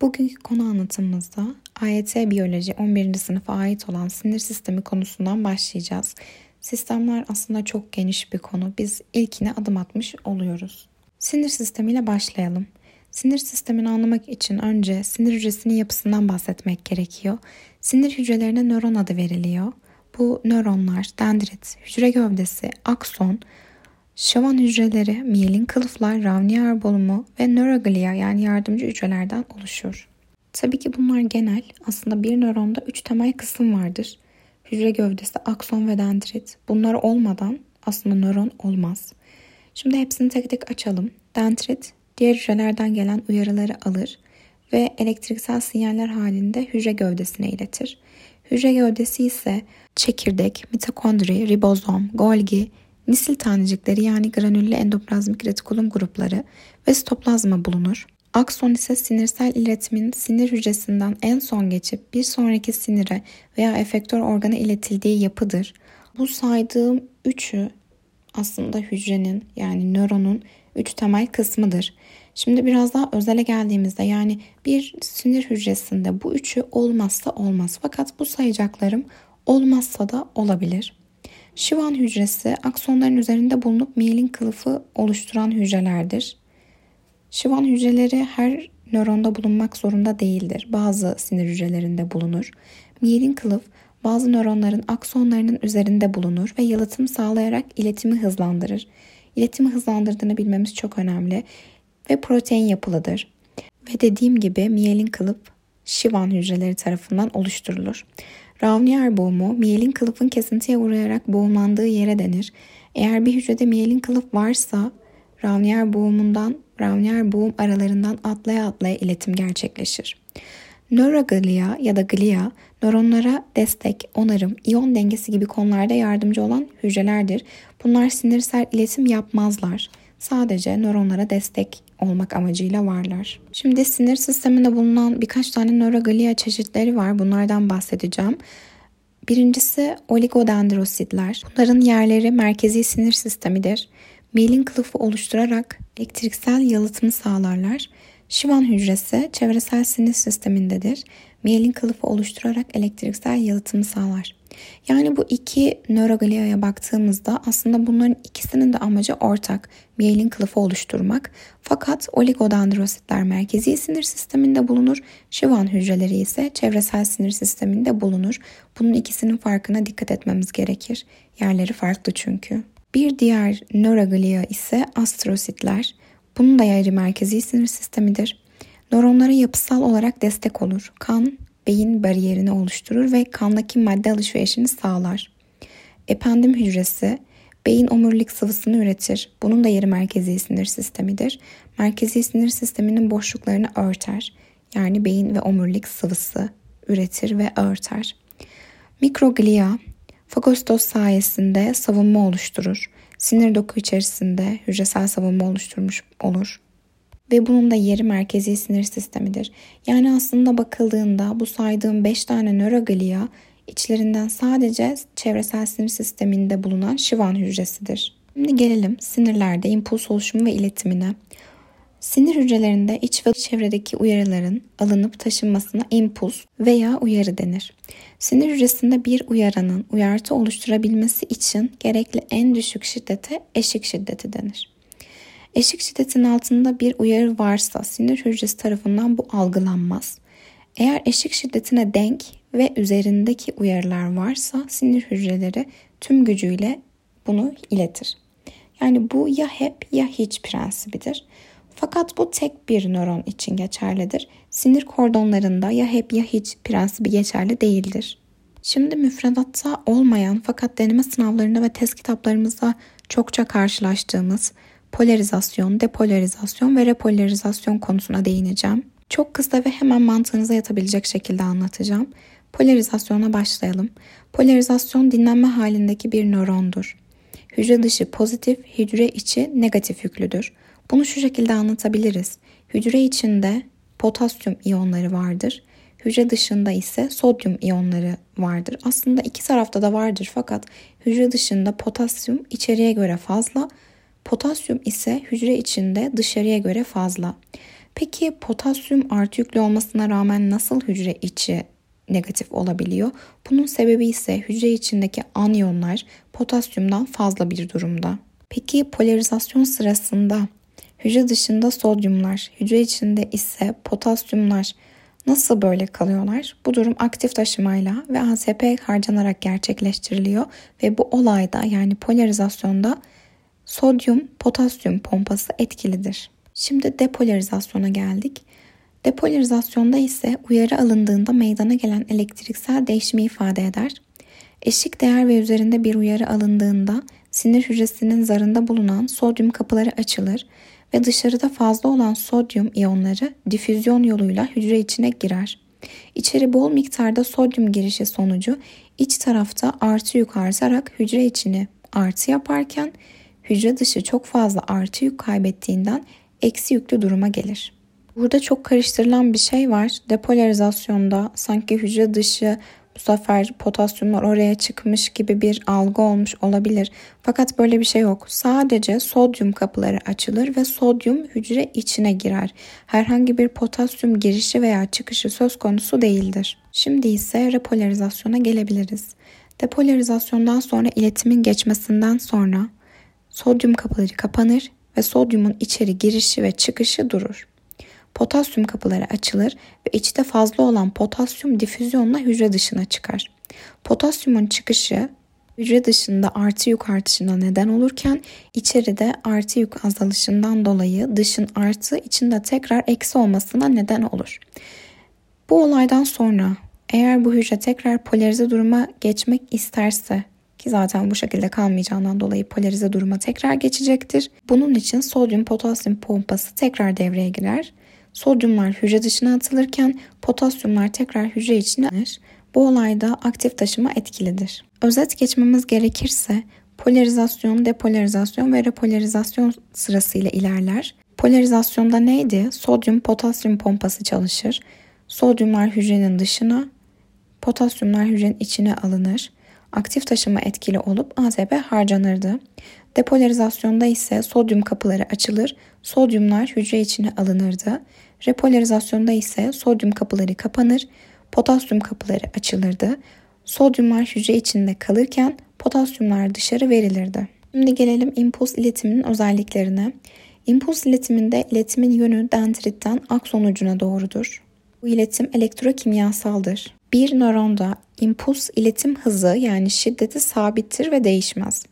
Bugünkü konu anlatımımızda AYT Biyoloji 11. sınıfa ait olan sinir sistemi konusundan başlayacağız. Sistemler aslında çok geniş bir konu. Biz ilkine adım atmış oluyoruz. Sinir sistemiyle başlayalım. Sinir sistemini anlamak için önce sinir hücresinin yapısından bahsetmek gerekiyor. Sinir hücrelerine nöron adı veriliyor. Bu nöronlar dendrit, hücre gövdesi, akson, Şavan hücreleri, miyelin kılıflar, Ravnier bulumu ve nöroglia yani yardımcı hücrelerden oluşur. Tabii ki bunlar genel. Aslında bir nöronda üç temel kısım vardır. Hücre gövdesi, akson ve dendrit. Bunlar olmadan aslında nöron olmaz. Şimdi hepsini tek tek açalım. Dendrit diğer hücrelerden gelen uyarıları alır ve elektriksel sinyaller halinde hücre gövdesine iletir. Hücre gövdesi ise çekirdek, mitokondri, ribozom, Golgi, Nisil tanecikleri yani granüllü endoplazmik retikulum grupları ve sitoplazma bulunur. Akson ise sinirsel iletimin sinir hücresinden en son geçip bir sonraki sinire veya efektör organa iletildiği yapıdır. Bu saydığım üçü aslında hücrenin yani nöronun üç temel kısmıdır. Şimdi biraz daha özele geldiğimizde yani bir sinir hücresinde bu üçü olmazsa olmaz. Fakat bu sayacaklarım olmazsa da olabilir. Şivan hücresi aksonların üzerinde bulunup miyelin kılıfı oluşturan hücrelerdir. Şivan hücreleri her nöronda bulunmak zorunda değildir. Bazı sinir hücrelerinde bulunur. Miyelin kılıf bazı nöronların aksonlarının üzerinde bulunur ve yalıtım sağlayarak iletimi hızlandırır. İletimi hızlandırdığını bilmemiz çok önemli ve protein yapılıdır. Ve dediğim gibi miyelin kılıf Şivan hücreleri tarafından oluşturulur. Ravnier boğumu miyelin kılıfın kesintiye uğrayarak boğumlandığı yere denir. Eğer bir hücrede miyelin kılıf varsa Ravnier boğumundan Ravnier boğum aralarından atlaya atlaya iletim gerçekleşir. Nöroglia ya da glia nöronlara destek, onarım, iyon dengesi gibi konularda yardımcı olan hücrelerdir. Bunlar sinirsel iletim yapmazlar. Sadece nöronlara destek olmak amacıyla varlar. Şimdi sinir sisteminde bulunan birkaç tane nöroglia çeşitleri var. Bunlardan bahsedeceğim. Birincisi oligodendrositler. Bunların yerleri merkezi sinir sistemidir. Mielin kılıfı oluşturarak elektriksel yalıtımı sağlarlar. Şivan hücresi çevresel sinir sistemindedir. Mielin kılıfı oluşturarak elektriksel yalıtımı sağlar. Yani bu iki nöroglia'ya baktığımızda aslında bunların ikisinin de amacı ortak. Miyelin kılıfı oluşturmak. Fakat oligodendrositler merkezi sinir sisteminde bulunur. Şivan hücreleri ise çevresel sinir sisteminde bulunur. Bunun ikisinin farkına dikkat etmemiz gerekir. Yerleri farklı çünkü. Bir diğer nöroglia ise astrositler. Bunun da yeri merkezi sinir sistemidir. Nöronlara yapısal olarak destek olur. Kan, beyin bariyerini oluşturur ve kandaki madde alışverişini sağlar. Ependim hücresi beyin omurilik sıvısını üretir. Bunun da yeri merkezi sinir sistemidir. Merkezi sinir sisteminin boşluklarını örter. Yani beyin ve omurilik sıvısı üretir ve örter. Mikroglia fagostoz sayesinde savunma oluşturur. Sinir doku içerisinde hücresel savunma oluşturmuş olur ve bunun da yeri merkezi sinir sistemidir. Yani aslında bakıldığında bu saydığım 5 tane nöroglia içlerinden sadece çevresel sinir sisteminde bulunan şivan hücresidir. Şimdi gelelim sinirlerde impuls oluşumu ve iletimine. Sinir hücrelerinde iç ve çevredeki uyarıların alınıp taşınmasına impuls veya uyarı denir. Sinir hücresinde bir uyaranın uyartı oluşturabilmesi için gerekli en düşük şiddete eşik şiddeti denir. Eşik şiddetin altında bir uyarı varsa sinir hücresi tarafından bu algılanmaz. Eğer eşik şiddetine denk ve üzerindeki uyarılar varsa sinir hücreleri tüm gücüyle bunu iletir. Yani bu ya hep ya hiç prensibidir. Fakat bu tek bir nöron için geçerlidir. Sinir kordonlarında ya hep ya hiç prensibi geçerli değildir. Şimdi müfredatta olmayan fakat deneme sınavlarında ve test kitaplarımızda çokça karşılaştığımız polarizasyon, depolarizasyon ve repolarizasyon konusuna değineceğim. Çok kısa ve hemen mantığınıza yatabilecek şekilde anlatacağım. Polarizasyona başlayalım. Polarizasyon dinlenme halindeki bir nörondur. Hücre dışı pozitif, hücre içi negatif yüklüdür. Bunu şu şekilde anlatabiliriz. Hücre içinde potasyum iyonları vardır. Hücre dışında ise sodyum iyonları vardır. Aslında iki tarafta da vardır fakat hücre dışında potasyum içeriye göre fazla, Potasyum ise hücre içinde dışarıya göre fazla. Peki potasyum artı yüklü olmasına rağmen nasıl hücre içi negatif olabiliyor? Bunun sebebi ise hücre içindeki anyonlar potasyumdan fazla bir durumda. Peki polarizasyon sırasında hücre dışında sodyumlar, hücre içinde ise potasyumlar nasıl böyle kalıyorlar? Bu durum aktif taşımayla ve ATP harcanarak gerçekleştiriliyor ve bu olayda yani polarizasyonda sodyum potasyum pompası etkilidir. Şimdi depolarizasyona geldik. Depolarizasyonda ise uyarı alındığında meydana gelen elektriksel değişimi ifade eder. Eşik değer ve üzerinde bir uyarı alındığında sinir hücresinin zarında bulunan sodyum kapıları açılır ve dışarıda fazla olan sodyum iyonları difüzyon yoluyla hücre içine girer. İçeri bol miktarda sodyum girişi sonucu iç tarafta artı yük artarak hücre içini artı yaparken hücre dışı çok fazla artı yük kaybettiğinden eksi yüklü duruma gelir. Burada çok karıştırılan bir şey var. Depolarizasyonda sanki hücre dışı bu sefer potasyumlar oraya çıkmış gibi bir algı olmuş olabilir. Fakat böyle bir şey yok. Sadece sodyum kapıları açılır ve sodyum hücre içine girer. Herhangi bir potasyum girişi veya çıkışı söz konusu değildir. Şimdi ise repolarizasyona gelebiliriz. Depolarizasyondan sonra iletimin geçmesinden sonra sodyum kapıları kapanır ve sodyumun içeri girişi ve çıkışı durur. Potasyum kapıları açılır ve içte fazla olan potasyum difüzyonla hücre dışına çıkar. Potasyumun çıkışı hücre dışında artı yük artışına neden olurken içeride artı yük azalışından dolayı dışın artı içinde tekrar eksi olmasına neden olur. Bu olaydan sonra eğer bu hücre tekrar polarize duruma geçmek isterse ki zaten bu şekilde kalmayacağından dolayı polarize duruma tekrar geçecektir. Bunun için sodyum potasyum pompası tekrar devreye girer. Sodyumlar hücre dışına atılırken potasyumlar tekrar hücre içine alır. Bu olayda aktif taşıma etkilidir. Özet geçmemiz gerekirse polarizasyon, depolarizasyon ve repolarizasyon sırasıyla ilerler. Polarizasyonda neydi? Sodyum potasyum pompası çalışır. Sodyumlar hücrenin dışına, potasyumlar hücrenin içine alınır aktif taşıma etkili olup ATP harcanırdı. Depolarizasyonda ise sodyum kapıları açılır, sodyumlar hücre içine alınırdı. Repolarizasyonda ise sodyum kapıları kapanır, potasyum kapıları açılırdı. Sodyumlar hücre içinde kalırken potasyumlar dışarı verilirdi. Şimdi gelelim impuls iletiminin özelliklerine. İmpuls iletiminde iletimin yönü dendritten akson ucuna doğrudur. Bu iletim elektrokimyasaldır. Bir nöronda impuls iletim hızı yani şiddeti sabittir ve değişmez.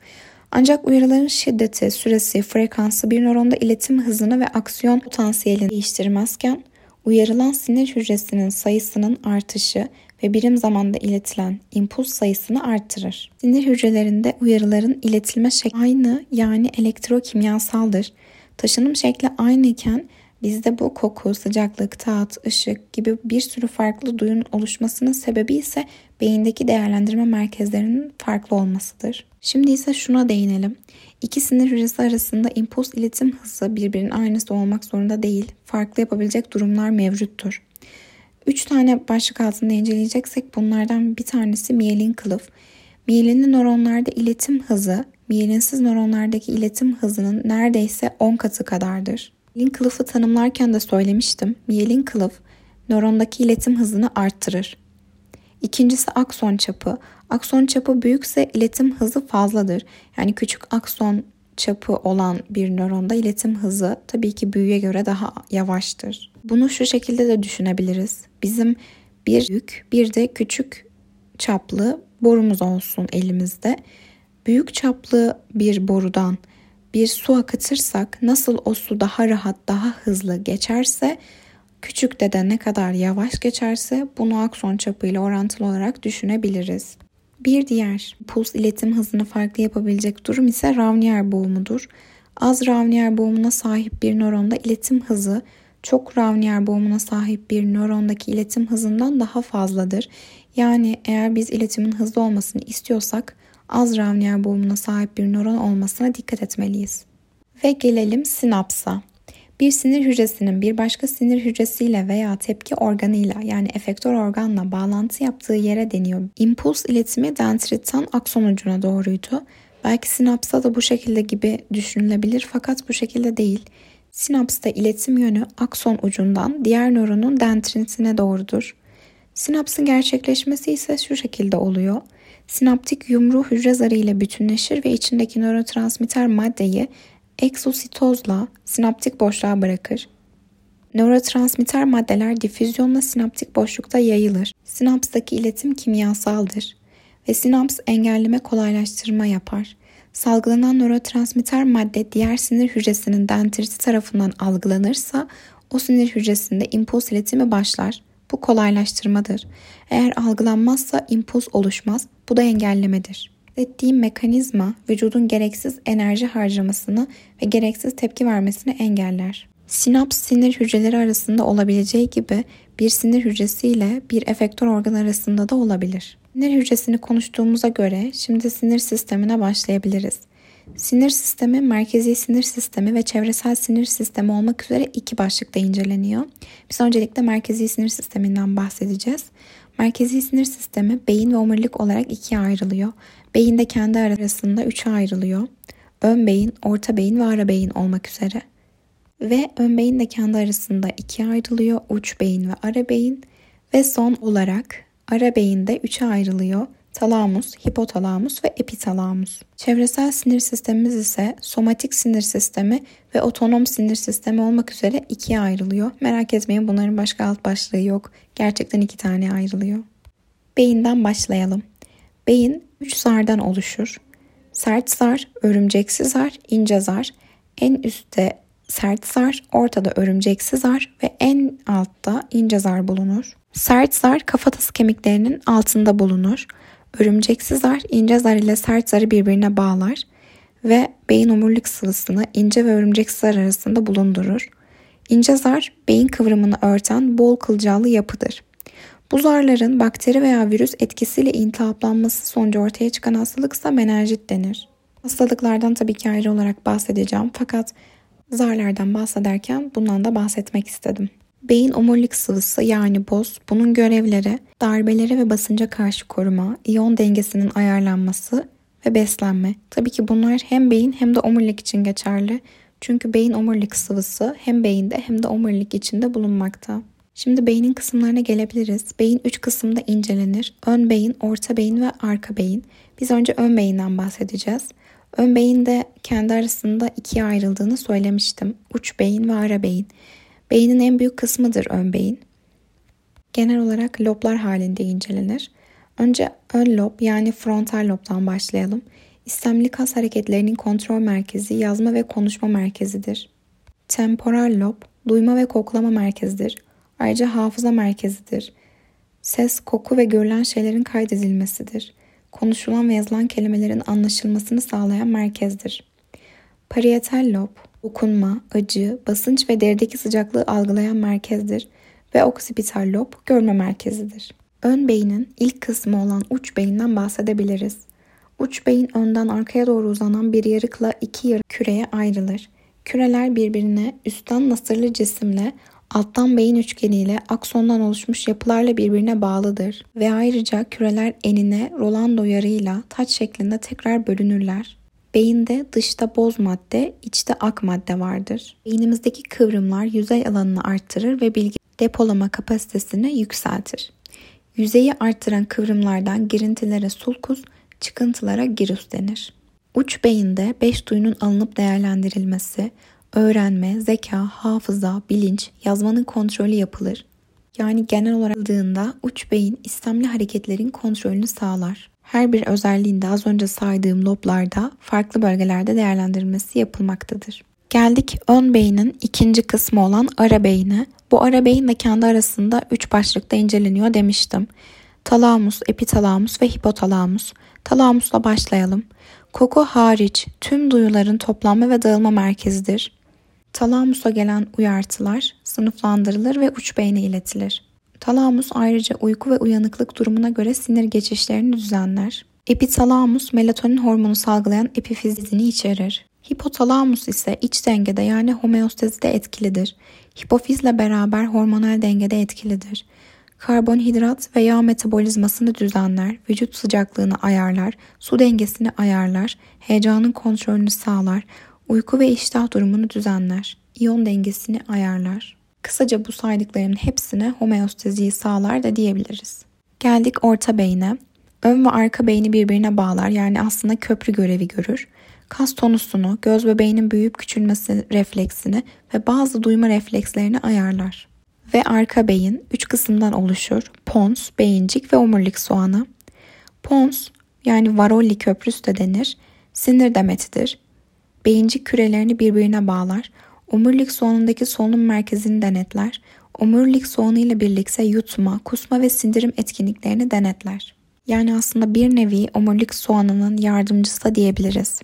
Ancak uyarıların şiddeti, süresi, frekansı bir nöronda iletim hızını ve aksiyon potansiyelini değiştirmezken uyarılan sinir hücresinin sayısının artışı ve birim zamanda iletilen impuls sayısını artırır. Sinir hücrelerinde uyarıların iletilme şekli aynı yani elektrokimyasaldır. Taşınım şekli aynı iken Bizde bu koku, sıcaklık, tat, ışık gibi bir sürü farklı duyun oluşmasının sebebi ise beyindeki değerlendirme merkezlerinin farklı olmasıdır. Şimdi ise şuna değinelim. İki sinir hücresi arasında impuls iletim hızı birbirinin aynısı olmak zorunda değil. Farklı yapabilecek durumlar mevcuttur. Üç tane başlık altında inceleyeceksek bunlardan bir tanesi miyelin kılıf. Miyelinli nöronlarda iletim hızı, miyelinsiz nöronlardaki iletim hızının neredeyse 10 katı kadardır. Miyelin kılıfı tanımlarken de söylemiştim. Miyelin kılıf nörondaki iletim hızını arttırır. İkincisi akson çapı. Akson çapı büyükse iletim hızı fazladır. Yani küçük akson çapı olan bir nöronda iletim hızı tabii ki büyüye göre daha yavaştır. Bunu şu şekilde de düşünebiliriz. Bizim bir büyük bir de küçük çaplı borumuz olsun elimizde. Büyük çaplı bir borudan bir su akıtırsak nasıl o su daha rahat, daha hızlı geçerse küçükte de ne kadar yavaş geçerse bunu akson çapıyla orantılı olarak düşünebiliriz. Bir diğer puls iletim hızını farklı yapabilecek durum ise Ravnier boğumudur. Az Ravnier boğumuna sahip bir nöronda iletim hızı çok Ravnier boğumuna sahip bir nörondaki iletim hızından daha fazladır. Yani eğer biz iletimin hızlı olmasını istiyorsak az Ravnier boğumuna sahip bir nöron olmasına dikkat etmeliyiz. Ve gelelim sinapsa. Bir sinir hücresinin bir başka sinir hücresiyle veya tepki organıyla yani efektör organla bağlantı yaptığı yere deniyor. İmpuls iletimi dendritten akson ucuna doğruydu. Belki sinapsa da bu şekilde gibi düşünülebilir fakat bu şekilde değil. Sinapsta iletim yönü akson ucundan diğer nöronun dendritine doğrudur. Sinapsın gerçekleşmesi ise şu şekilde oluyor. Sinaptik yumru hücre zarı ile bütünleşir ve içindeki nörotransmitter maddeyi eksositozla sinaptik boşluğa bırakır. Nörotransmitter maddeler difüzyonla sinaptik boşlukta yayılır. Sinapstaki iletim kimyasaldır ve sinaps engelleme kolaylaştırma yapar. Salgılanan nörotransmitter madde diğer sinir hücresinin dendriti tarafından algılanırsa o sinir hücresinde impuls iletimi başlar. Bu kolaylaştırmadır. Eğer algılanmazsa impuls oluşmaz. Bu da engellemedir. Ettiğim mekanizma vücudun gereksiz enerji harcamasını ve gereksiz tepki vermesini engeller. Sinaps sinir hücreleri arasında olabileceği gibi bir sinir hücresi ile bir efektör organ arasında da olabilir. Sinir hücresini konuştuğumuza göre şimdi sinir sistemine başlayabiliriz. Sinir sistemi, merkezi sinir sistemi ve çevresel sinir sistemi olmak üzere iki başlıkta inceleniyor. Biz öncelikle merkezi sinir sisteminden bahsedeceğiz. Merkezi sinir sistemi beyin ve omurilik olarak ikiye ayrılıyor. Beyin de kendi arasında üçe ayrılıyor. Ön beyin, orta beyin ve ara beyin olmak üzere. Ve ön beyin de kendi arasında ikiye ayrılıyor. Uç beyin ve ara beyin. Ve son olarak ara beyin de üçe ayrılıyor talamus, hipotalamus ve epitalamus. Çevresel sinir sistemimiz ise somatik sinir sistemi ve otonom sinir sistemi olmak üzere ikiye ayrılıyor. Merak etmeyin bunların başka alt başlığı yok. Gerçekten iki tane ayrılıyor. Beyinden başlayalım. Beyin üç zardan oluşur. Sert zar, örümceksi zar, ince zar. En üstte sert zar, ortada örümceksi zar ve en altta ince zar bulunur. Sert zar kafatası kemiklerinin altında bulunur. Örümceksi zar ince zar ile sert zarı birbirine bağlar ve beyin omurilik sıvısını ince ve örümceksi zar arasında bulundurur. İnce zar beyin kıvrımını örten bol kılcallı yapıdır. Bu zarların bakteri veya virüs etkisiyle iltihaplanması sonucu ortaya çıkan hastalık ise menenjit denir. Hastalıklardan tabii ki ayrı olarak bahsedeceğim fakat zarlardan bahsederken bundan da bahsetmek istedim. Beyin omurilik sıvısı yani boz bunun görevleri darbelere ve basınca karşı koruma, iyon dengesinin ayarlanması ve beslenme. Tabii ki bunlar hem beyin hem de omurilik için geçerli. Çünkü beyin omurilik sıvısı hem beyinde hem de omurilik içinde bulunmakta. Şimdi beynin kısımlarına gelebiliriz. Beyin üç kısımda incelenir. Ön beyin, orta beyin ve arka beyin. Biz önce ön beyinden bahsedeceğiz. Ön beyin de kendi arasında ikiye ayrıldığını söylemiştim. Uç beyin ve ara beyin. Beynin en büyük kısmıdır ön beyin. Genel olarak loblar halinde incelenir. Önce ön lob yani frontal lobdan başlayalım. İstemli kas hareketlerinin kontrol merkezi, yazma ve konuşma merkezidir. Temporal lob, duyma ve koklama merkezidir. Ayrıca hafıza merkezidir. Ses, koku ve görülen şeylerin kaydedilmesidir. Konuşulan ve yazılan kelimelerin anlaşılmasını sağlayan merkezdir. Parietal lob, dokunma, acı, basınç ve derideki sıcaklığı algılayan merkezdir ve oksipital lob görme merkezidir. Ön beynin ilk kısmı olan uç beyinden bahsedebiliriz. Uç beyin önden arkaya doğru uzanan bir yarıkla iki yarı küreye ayrılır. Küreler birbirine üstten nasırlı cisimle, alttan beyin üçgeniyle aksondan oluşmuş yapılarla birbirine bağlıdır ve ayrıca küreler enine Rolando yarıyla taç şeklinde tekrar bölünürler. Beyinde dışta boz madde, içte ak madde vardır. Beynimizdeki kıvrımlar yüzey alanını arttırır ve bilgi depolama kapasitesini yükseltir. Yüzeyi arttıran kıvrımlardan girintilere sulkus, çıkıntılara girus denir. Uç beyinde beş duyunun alınıp değerlendirilmesi, öğrenme, zeka, hafıza, bilinç, yazmanın kontrolü yapılır. Yani genel olarak uç beyin istemli hareketlerin kontrolünü sağlar. Her bir özelliğinde az önce saydığım loblarda farklı bölgelerde değerlendirilmesi yapılmaktadır. Geldik ön beynin ikinci kısmı olan ara beyine. Bu ara beyin de kendi arasında üç başlıkta inceleniyor demiştim. Talamus, epitalamus ve hipotalamus. Talamusla başlayalım. Koku hariç tüm duyuların toplanma ve dağılma merkezidir. Talamusa gelen uyartılar sınıflandırılır ve uç beyne iletilir. Talamus ayrıca uyku ve uyanıklık durumuna göre sinir geçişlerini düzenler. Epitalamus melatonin hormonu salgılayan epifizini içerir. Hipotalamus ise iç dengede yani homeostazide etkilidir. Hipofizle beraber hormonal dengede etkilidir. Karbonhidrat ve yağ metabolizmasını düzenler, vücut sıcaklığını ayarlar, su dengesini ayarlar, heyecanın kontrolünü sağlar, uyku ve iştah durumunu düzenler. iyon dengesini ayarlar. Kısaca bu saydıklarımın hepsine homeostaziyi sağlar da diyebiliriz. Geldik orta beyne. Ön ve arka beyni birbirine bağlar yani aslında köprü görevi görür. Kas tonusunu, göz ve beynin büyüyüp küçülmesi refleksini ve bazı duyma reflekslerini ayarlar. Ve arka beyin üç kısımdan oluşur. Pons, beyincik ve omurilik soğanı. Pons yani Varolli köprüsü de denir. Sinir demetidir. Beyincik kürelerini birbirine bağlar. Omurilik soğanındaki solunum merkezini denetler. Omurilik soğanı ile birlikte yutma, kusma ve sindirim etkinliklerini denetler. Yani aslında bir nevi omurilik soğanının yardımcısı da diyebiliriz.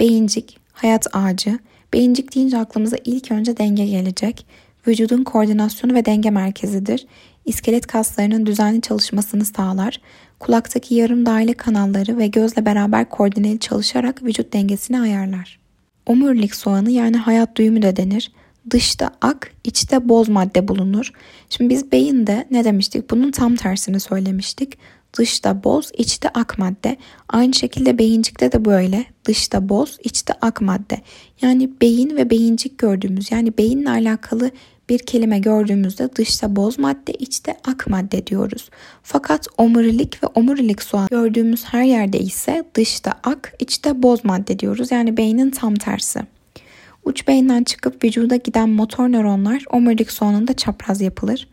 Beyincik, hayat ağacı. Beyincik deyince aklımıza ilk önce denge gelecek. Vücudun koordinasyonu ve denge merkezidir. İskelet kaslarının düzenli çalışmasını sağlar. Kulaktaki yarım daire kanalları ve gözle beraber koordineli çalışarak vücut dengesini ayarlar. Omurilik soğanı yani hayat duyumu da denir. Dışta ak, içte boz madde bulunur. Şimdi biz beyinde ne demiştik? Bunun tam tersini söylemiştik. Dışta boz, içte ak madde. Aynı şekilde beyincikte de böyle. Dışta boz, içte ak madde. Yani beyin ve beyincik gördüğümüz yani beyinle alakalı bir kelime gördüğümüzde dışta boz madde, içte ak madde diyoruz. Fakat omurilik ve omurilik soğan gördüğümüz her yerde ise dışta ak, içte boz madde diyoruz. Yani beynin tam tersi. Uç beyinden çıkıp vücuda giden motor nöronlar omurilik soğanında çapraz yapılır.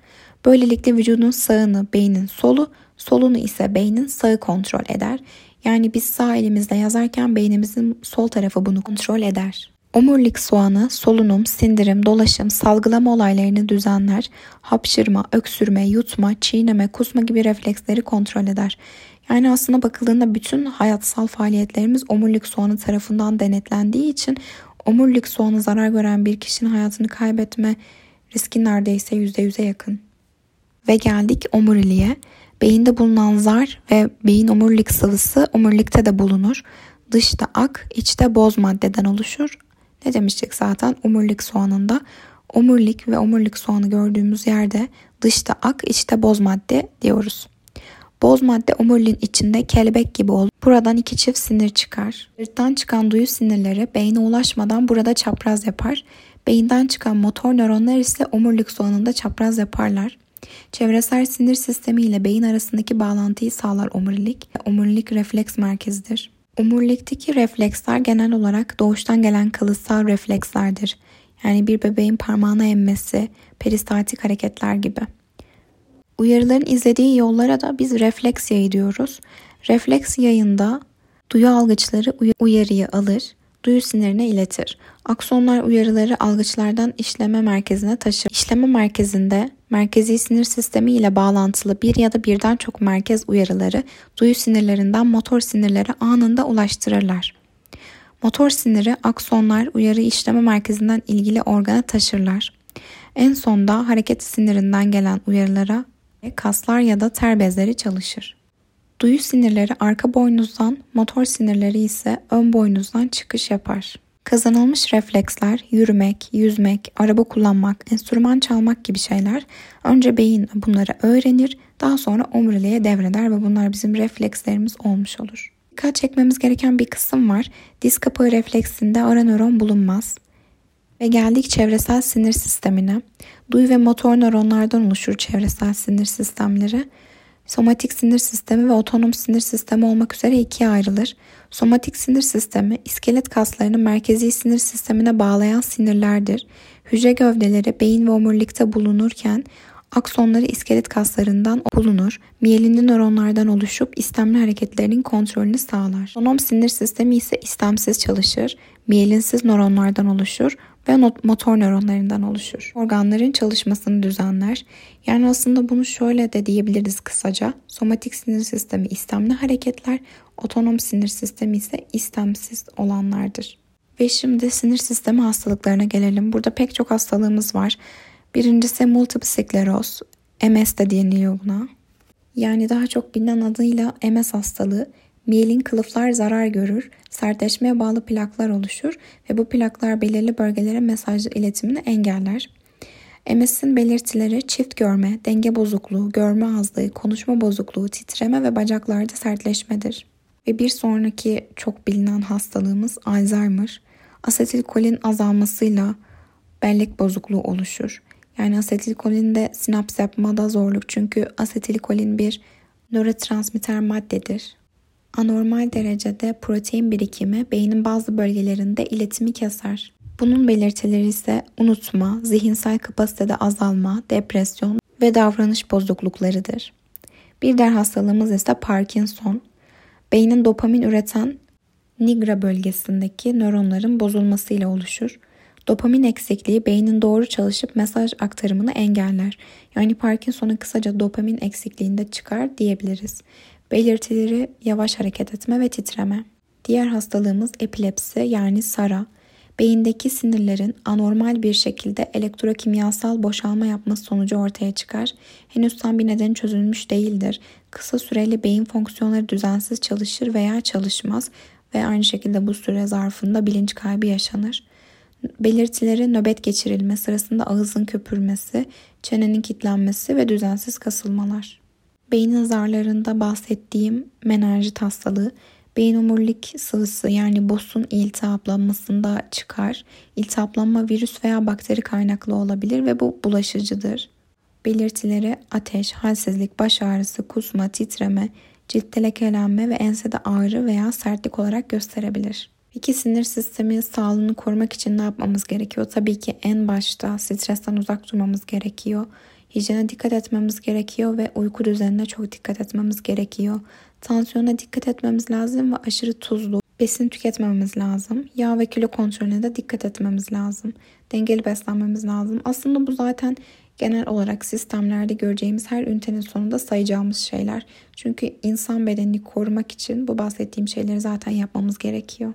Böylelikle vücudun sağını beynin solu, solunu ise beynin sağı kontrol eder. Yani biz sağ elimizle yazarken beynimizin sol tarafı bunu kontrol eder. Omurilik soğanı solunum, sindirim, dolaşım, salgılama olaylarını düzenler, hapşırma, öksürme, yutma, çiğneme, kusma gibi refleksleri kontrol eder. Yani aslında bakıldığında bütün hayatsal faaliyetlerimiz omurilik soğanı tarafından denetlendiği için omurilik soğanı zarar gören bir kişinin hayatını kaybetme riski neredeyse %100'e yakın. Ve geldik omuriliğe. Beyinde bulunan zar ve beyin omurilik sıvısı omurilikte de bulunur. Dışta ak, içte boz maddeden oluşur. Ne demiştik zaten omurilik soğanında? Omurilik ve omurilik soğanı gördüğümüz yerde dışta ak, içte boz madde diyoruz. Boz madde omuriliğin içinde kelebek gibi olur. Buradan iki çift sinir çıkar. Sırttan çıkan duyu sinirleri beyne ulaşmadan burada çapraz yapar. Beyinden çıkan motor nöronlar ise omurilik soğanında çapraz yaparlar. Çevresel sinir sistemi ile beyin arasındaki bağlantıyı sağlar omurilik. Omurilik refleks merkezidir. Omurilikteki refleksler genel olarak doğuştan gelen kalıtsal reflekslerdir. Yani bir bebeğin parmağına emmesi, peristaltik hareketler gibi. Uyarıların izlediği yollara da biz refleks yayı diyoruz. Refleks yayında duyu algıçları uyarıyı alır, duyu sinirine iletir. Aksonlar uyarıları algıçlardan işleme merkezine taşır. İşleme merkezinde merkezi sinir sistemi ile bağlantılı bir ya da birden çok merkez uyarıları duyu sinirlerinden motor sinirlere anında ulaştırırlar. Motor siniri aksonlar uyarı işleme merkezinden ilgili organa taşırlar. En sonda hareket sinirinden gelen uyarılara kaslar ya da ter bezleri çalışır. Duyu sinirleri arka boynuzdan, motor sinirleri ise ön boynuzdan çıkış yapar. Kazanılmış refleksler, yürümek, yüzmek, araba kullanmak, enstrüman çalmak gibi şeyler önce beyin bunları öğrenir, daha sonra omuriliğe devreder ve bunlar bizim reflekslerimiz olmuş olur. Dikkat çekmemiz gereken bir kısım var. Diz kapağı refleksinde ara nöron bulunmaz. Ve geldik çevresel sinir sistemine. Duyu ve motor nöronlardan oluşur çevresel sinir sistemleri. Somatik sinir sistemi ve otonom sinir sistemi olmak üzere ikiye ayrılır. Somatik sinir sistemi iskelet kaslarını merkezi sinir sistemine bağlayan sinirlerdir. Hücre gövdeleri beyin ve omurilikte bulunurken aksonları iskelet kaslarından bulunur. Miyelinli nöronlardan oluşup istemli hareketlerinin kontrolünü sağlar. Otonom sinir sistemi ise istemsiz çalışır. Miyelinsiz nöronlardan oluşur ve motor nöronlarından oluşur. Organların çalışmasını düzenler. Yani aslında bunu şöyle de diyebiliriz kısaca. Somatik sinir sistemi istemli hareketler, otonom sinir sistemi ise istemsiz olanlardır. Ve şimdi sinir sistemi hastalıklarına gelelim. Burada pek çok hastalığımız var. Birincisi multiple skleroz, MS de deniliyor buna. Yani daha çok bilinen adıyla MS hastalığı Miyelin kılıflar zarar görür, sertleşmeye bağlı plaklar oluşur ve bu plaklar belirli bölgelere mesaj iletimini engeller. MS'in belirtileri çift görme, denge bozukluğu, görme azlığı, konuşma bozukluğu, titreme ve bacaklarda sertleşmedir. Ve bir sonraki çok bilinen hastalığımız Alzheimer. Asetilkolin azalmasıyla bellek bozukluğu oluşur. Yani asetilkolinde sinaps yapmada zorluk çünkü asetilkolin bir nörotransmitter maddedir. Anormal derecede protein birikimi beynin bazı bölgelerinde iletimi keser. Bunun belirtileri ise unutma, zihinsel kapasitede azalma, depresyon ve davranış bozukluklarıdır. Bir diğer hastalığımız ise Parkinson. Beynin dopamin üreten nigra bölgesindeki nöronların bozulmasıyla oluşur. Dopamin eksikliği beynin doğru çalışıp mesaj aktarımını engeller. Yani Parkinson'un kısaca dopamin eksikliğinde çıkar diyebiliriz. Belirtileri yavaş hareket etme ve titreme. Diğer hastalığımız epilepsi yani SARA. Beyindeki sinirlerin anormal bir şekilde elektrokimyasal boşalma yapması sonucu ortaya çıkar. Henüz tam bir neden çözülmüş değildir. Kısa süreli beyin fonksiyonları düzensiz çalışır veya çalışmaz ve aynı şekilde bu süre zarfında bilinç kaybı yaşanır. Belirtileri nöbet geçirilme sırasında ağızın köpürmesi, çenenin kilitlenmesi ve düzensiz kasılmalar. Beyin zarlarında bahsettiğim menenjit hastalığı beyin omurilik sıvısı yani BOS'un iltihaplanmasında çıkar. İltihaplanma virüs veya bakteri kaynaklı olabilir ve bu bulaşıcıdır. Belirtileri ateş, halsizlik, baş ağrısı, kusma, titreme, ciltte lekelenme ve ensede ağrı veya sertlik olarak gösterebilir. İki sinir sistemi sağlığını korumak için ne yapmamız gerekiyor? Tabii ki en başta stresten uzak durmamız gerekiyor. Hijyene dikkat etmemiz gerekiyor ve uyku düzenine çok dikkat etmemiz gerekiyor. Tansiyona dikkat etmemiz lazım ve aşırı tuzlu besin tüketmememiz lazım. Yağ ve kilo kontrolüne de dikkat etmemiz lazım. Dengeli beslenmemiz lazım. Aslında bu zaten genel olarak sistemlerde göreceğimiz her ünitenin sonunda sayacağımız şeyler. Çünkü insan bedenini korumak için bu bahsettiğim şeyleri zaten yapmamız gerekiyor.